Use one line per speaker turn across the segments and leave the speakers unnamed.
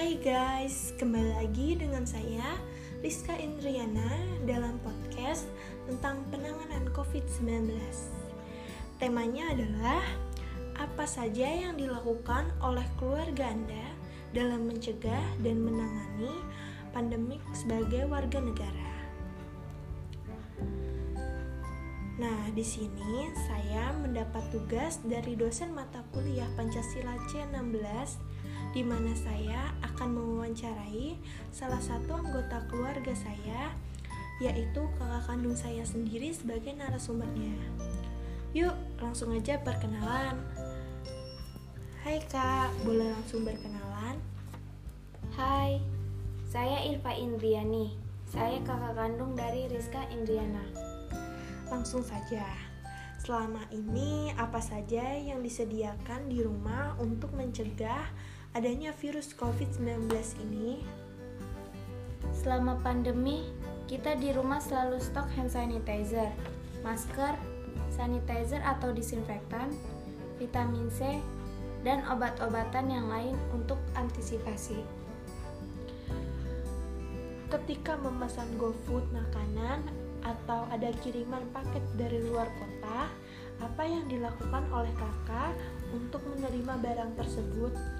Hai guys, kembali lagi dengan saya Rizka Indriana dalam podcast tentang penanganan COVID-19. Temanya adalah apa saja yang dilakukan oleh keluarga Anda dalam mencegah dan menangani pandemik sebagai warga negara. Nah, di sini saya mendapat tugas dari dosen mata kuliah Pancasila C16 di mana saya akan mewawancarai salah satu anggota keluarga saya yaitu kakak kandung saya sendiri sebagai narasumbernya. Yuk, langsung aja perkenalan. Hai Kak, boleh langsung berkenalan?
Hai, saya Irfa Indriani. Saya kakak kandung dari Rizka Indriana.
Langsung saja. Selama ini apa saja yang disediakan di rumah untuk mencegah adanya virus COVID-19 ini?
Selama pandemi, kita di rumah selalu stok hand sanitizer, masker, sanitizer atau disinfektan, vitamin C, dan obat-obatan yang lain untuk antisipasi.
Ketika memesan GoFood makanan atau ada kiriman paket dari luar kota, apa yang dilakukan oleh kakak untuk menerima barang tersebut?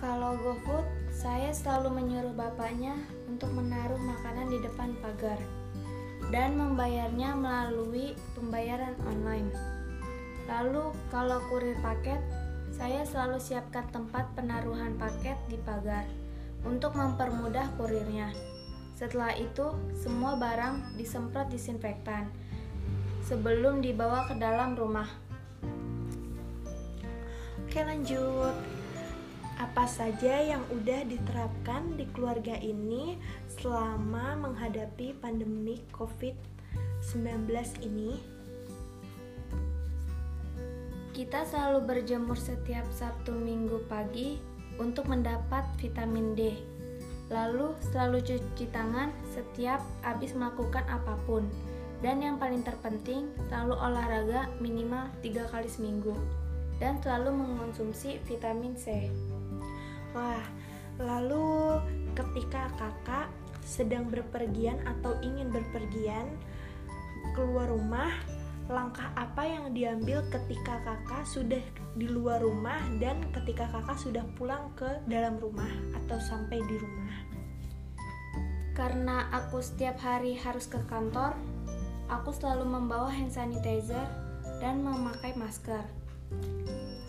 Kalau GoFood, saya selalu menyuruh bapaknya untuk menaruh makanan di depan pagar dan membayarnya melalui pembayaran online. Lalu, kalau kurir paket, saya selalu siapkan tempat penaruhan paket di pagar untuk mempermudah kurirnya. Setelah itu, semua barang disemprot disinfektan sebelum dibawa ke dalam rumah.
Oke, lanjut. Apa saja yang udah diterapkan di keluarga ini selama menghadapi pandemi COVID-19 ini?
Kita selalu berjemur setiap Sabtu Minggu pagi untuk mendapat vitamin D Lalu selalu cuci tangan setiap habis melakukan apa pun. Dan yang paling terpenting, selalu olahraga minimal 3 kali seminggu. Dan selalu mengonsumsi vitamin C.
Wah, lalu ketika kakak sedang berpergian atau ingin berpergian keluar rumah, langkah apa yang diambil ketika kakak sudah di luar rumah dan ketika kakak sudah pulang ke dalam rumah atau sampai di rumah.
Karena aku setiap hari harus ke kantor, aku selalu membawa hand sanitizer dan memakai masker.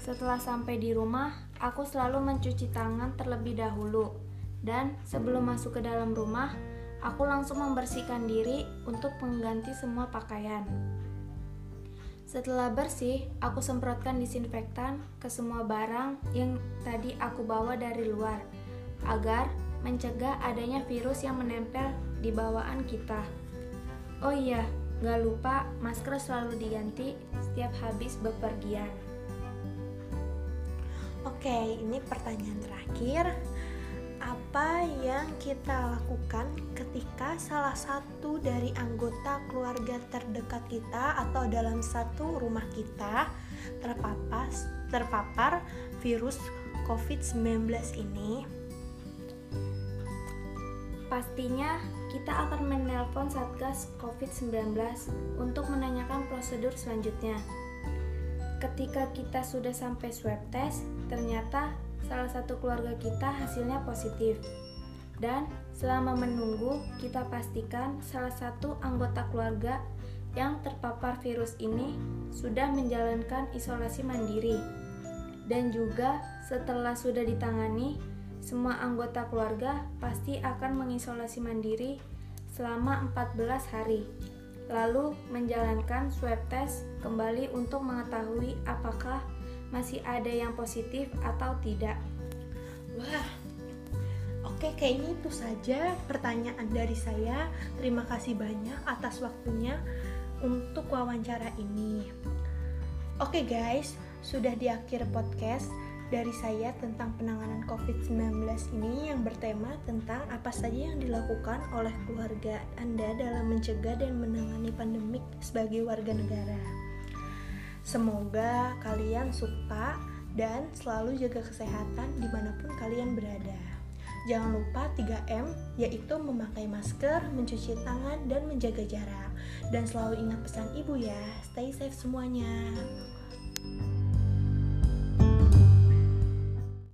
Setelah sampai di rumah, aku selalu mencuci tangan terlebih dahulu, dan sebelum masuk ke dalam rumah, aku langsung membersihkan diri untuk mengganti semua pakaian. Setelah bersih, aku semprotkan disinfektan ke semua barang yang tadi aku bawa dari luar, agar mencegah adanya virus yang menempel di bawaan kita. Oh iya, gak lupa masker selalu diganti setiap habis bepergian.
Oke, ini pertanyaan terakhir apa yang kita lakukan ketika salah satu dari anggota keluarga terdekat kita atau dalam satu rumah kita terpapar terpapar virus COVID-19 ini?
Pastinya kita akan menelpon Satgas COVID-19 untuk menanyakan prosedur selanjutnya. Ketika kita sudah sampai swab test, ternyata salah satu keluarga kita hasilnya positif. Dan selama menunggu, kita pastikan salah satu anggota keluarga yang terpapar virus ini sudah menjalankan isolasi mandiri. Dan juga setelah sudah ditangani, semua anggota keluarga pasti akan mengisolasi mandiri selama 14 hari. Lalu menjalankan swab test kembali untuk mengetahui apakah masih ada yang positif atau tidak?
Wah, oke kayaknya itu saja pertanyaan dari saya. Terima kasih banyak atas waktunya untuk wawancara ini. Oke guys, sudah di akhir podcast dari saya tentang penanganan COVID-19 ini yang bertema tentang apa saja yang dilakukan oleh keluarga Anda dalam mencegah dan menangani pandemik sebagai warga negara. Semoga kalian suka dan selalu jaga kesehatan di mana pun kalian berada. Jangan lupa 3M, yaitu memakai masker, mencuci tangan, dan menjaga jarak. Dan selalu ingat pesan ibu ya, stay safe semuanya.